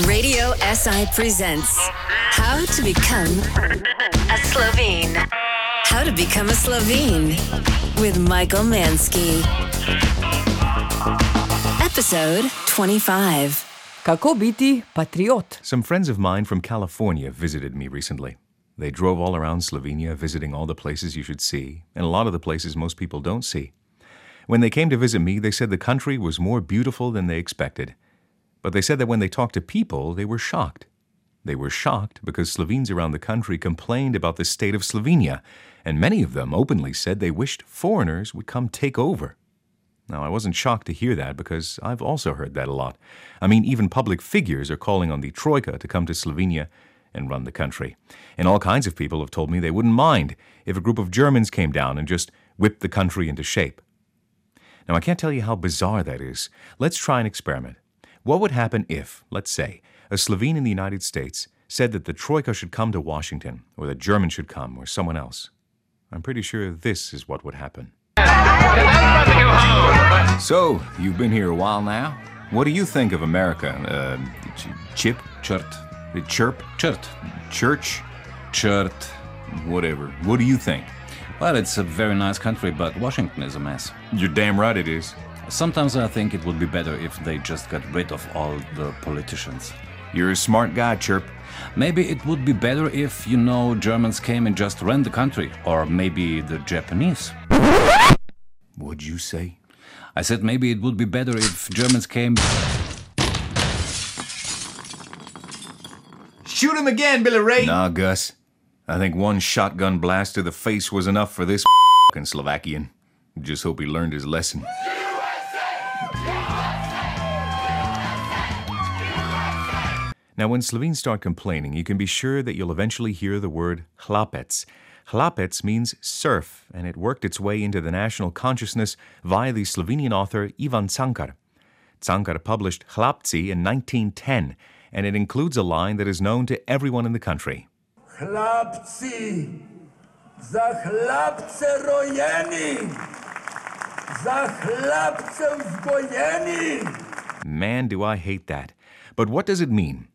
Radio SI presents How to Become a Slovene. How to Become a Slovene with Michael Manske. Episode 25. Kako biti patriot? Some friends of mine from California visited me recently. They drove all around Slovenia, visiting all the places you should see, and a lot of the places most people don't see. When they came to visit me, they said the country was more beautiful than they expected. But they said that when they talked to people, they were shocked. They were shocked because Slovenes around the country complained about the state of Slovenia, and many of them openly said they wished foreigners would come take over. Now, I wasn't shocked to hear that because I've also heard that a lot. I mean, even public figures are calling on the Troika to come to Slovenia and run the country. And all kinds of people have told me they wouldn't mind if a group of Germans came down and just whipped the country into shape. Now, I can't tell you how bizarre that is. Let's try an experiment. What would happen if, let's say, a Slovene in the United States said that the Troika should come to Washington, or that Germans should come, or someone else? I'm pretty sure this is what would happen. So, you've been here a while now? What do you think of America? Uh, ch- chip? Chert. Chirp? Chert. Church? Chert. Whatever. What do you think? Well, it's a very nice country, but Washington is a mess. You're damn right it is. Sometimes I think it would be better if they just got rid of all the politicians. You're a smart guy, Chirp. Maybe it would be better if, you know, Germans came and just ran the country, or maybe the Japanese. What'd you say? I said maybe it would be better if Germans came. Shoot him again, Billy Ray! Nah, Gus. I think one shotgun blast to the face was enough for this fucking Slovakian. Just hope he learned his lesson. Now, when Slovenes start complaining, you can be sure that you'll eventually hear the word hlapec. Hlapec means serf, and it worked its way into the national consciousness via the Slovenian author Ivan Cankar. Cankar published Hlapci in 1910, and it includes a line that is known to everyone in the country. Hlapci, za hlapce rojeni, za hlapce vzgojeni. Man, do I hate that. But what does it mean?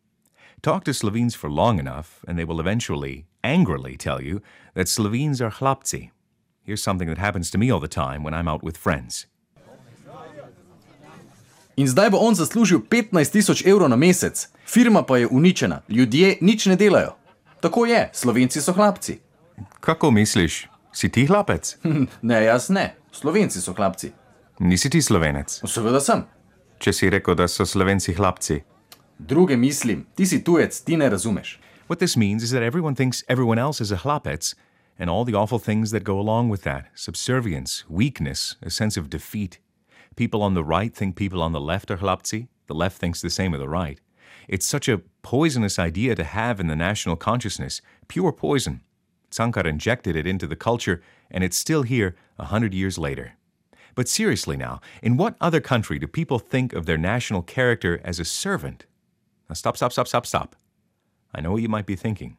Talk to Slovenes for long enough, and they will eventually, angrily tell you that Slovenes are chlapci. Here's something that happens to me all the time when I'm out with friends. In zdaj bo on zaslužil 15 tisoč evrov na mesec, firma pa je uničena, ljudje nič ne delajo. Tako je, slovenci so hlapci. Kako misliš? Si ti hlapec? Ne, jaz ne, slovenci so hlapci. Nisi ti slovenec. Seveda sem. Če si rekel, da so slovenci hlapci. Druge ti si tujec, ti ne razumeš. What this means is that everyone thinks everyone else is a hlapec, and all the awful things that go along with that subservience, weakness, a sense of defeat. People on the right think people on the left are hlapci, the left thinks the same of the right. It's such a poisonous idea to have in the national consciousness, pure poison. Cankar injected it into the culture, and it's still here a hundred years later. But seriously now, in what other country do people think of their national character as a servant? Now stop, stop, stop, stop, stop. I know what you might be thinking.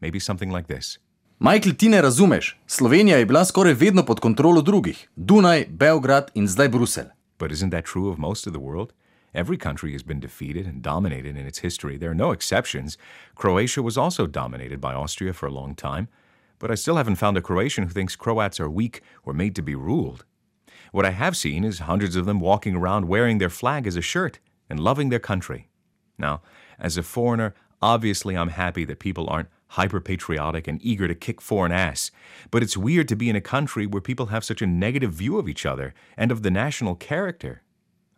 Maybe something like this. Michael, ti ne razumeš. Slovenija je bila skoraj vedno pod kontrolo drugih. Dunaj, Beograd in zdaj Bruselj. But isn't that true of most of the world? Every country has been defeated and dominated in its history. There are no exceptions. Croatia was also dominated by Austria for a long time, but I still haven't found a Croatian who thinks Croats are weak or made to be ruled. What I have seen is hundreds of them walking around wearing their flag as a shirt and loving their country. Now, as a foreigner, obviously I'm happy that people aren't hyper patriotic and eager to kick foreign ass, but it's weird to be in a country where people have such a negative view of each other and of the national character.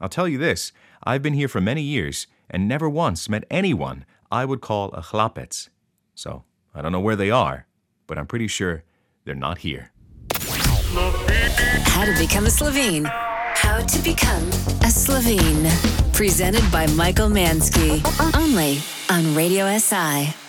I'll tell you this I've been here for many years and never once met anyone I would call a hlapec. So, I don't know where they are, but I'm pretty sure they're not here. How to Become a Slovene. How to Become a Slovene. Presented by Michael Manske. Only on Radio SI.